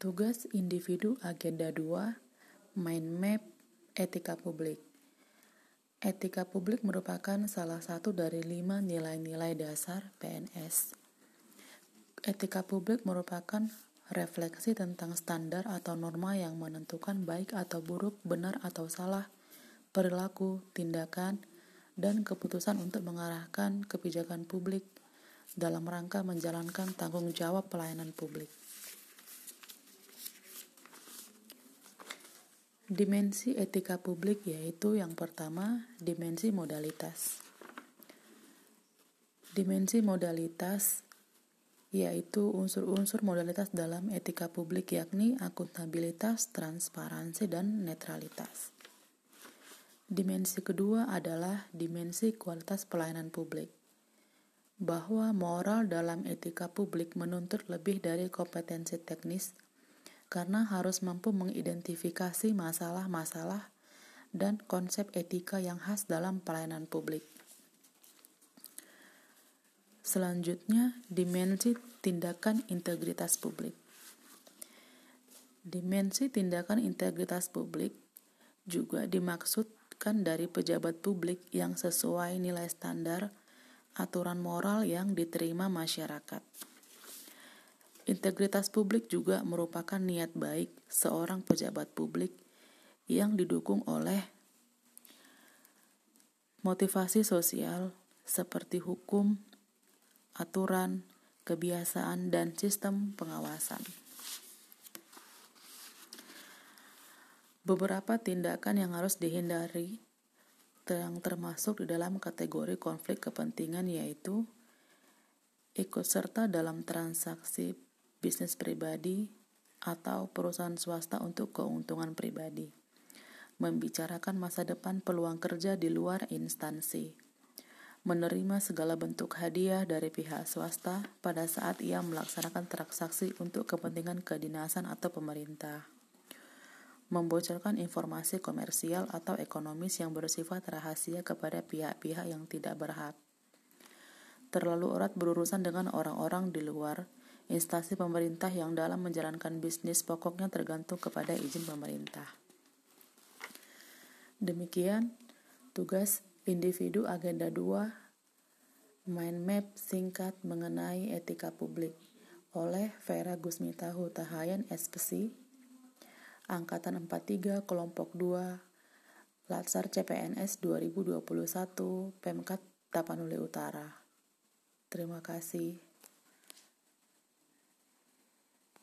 Tugas individu agenda 2 Mind map etika publik Etika publik merupakan salah satu dari lima nilai-nilai dasar PNS. Etika publik merupakan refleksi tentang standar atau norma yang menentukan baik atau buruk, benar atau salah, perilaku, tindakan, dan keputusan untuk mengarahkan kebijakan publik dalam rangka menjalankan tanggung jawab pelayanan publik. Dimensi etika publik yaitu yang pertama, dimensi modalitas. Dimensi modalitas yaitu unsur-unsur modalitas dalam etika publik yakni akuntabilitas, transparansi, dan netralitas. Dimensi kedua adalah dimensi kualitas pelayanan publik. Bahwa moral dalam etika publik menuntut lebih dari kompetensi teknis, karena harus mampu mengidentifikasi masalah-masalah dan konsep etika yang khas dalam pelayanan publik. Selanjutnya, dimensi tindakan integritas publik. Dimensi tindakan integritas publik juga dimaksudkan dari pejabat publik yang sesuai nilai standar aturan moral yang diterima masyarakat. Integritas publik juga merupakan niat baik seorang pejabat publik yang didukung oleh motivasi sosial seperti hukum, aturan, kebiasaan, dan sistem pengawasan. Beberapa tindakan yang harus dihindari yang termasuk di dalam kategori konflik kepentingan yaitu ikut serta dalam transaksi bisnis pribadi, atau perusahaan swasta untuk keuntungan pribadi. Membicarakan masa depan peluang kerja di luar instansi. Menerima segala bentuk hadiah dari pihak swasta pada saat ia melaksanakan transaksi untuk kepentingan kedinasan atau pemerintah. Membocorkan informasi komersial atau ekonomis yang bersifat rahasia kepada pihak-pihak yang tidak berhak. Terlalu erat berurusan dengan orang-orang di luar instansi pemerintah yang dalam menjalankan bisnis pokoknya tergantung kepada izin pemerintah. Demikian tugas individu agenda 2 mind map singkat mengenai etika publik oleh Vera Gusmita Hutahayan SPC Angkatan 43 Kelompok 2 Latsar CPNS 2021 Pemkat Tapanuli Utara. Terima kasih.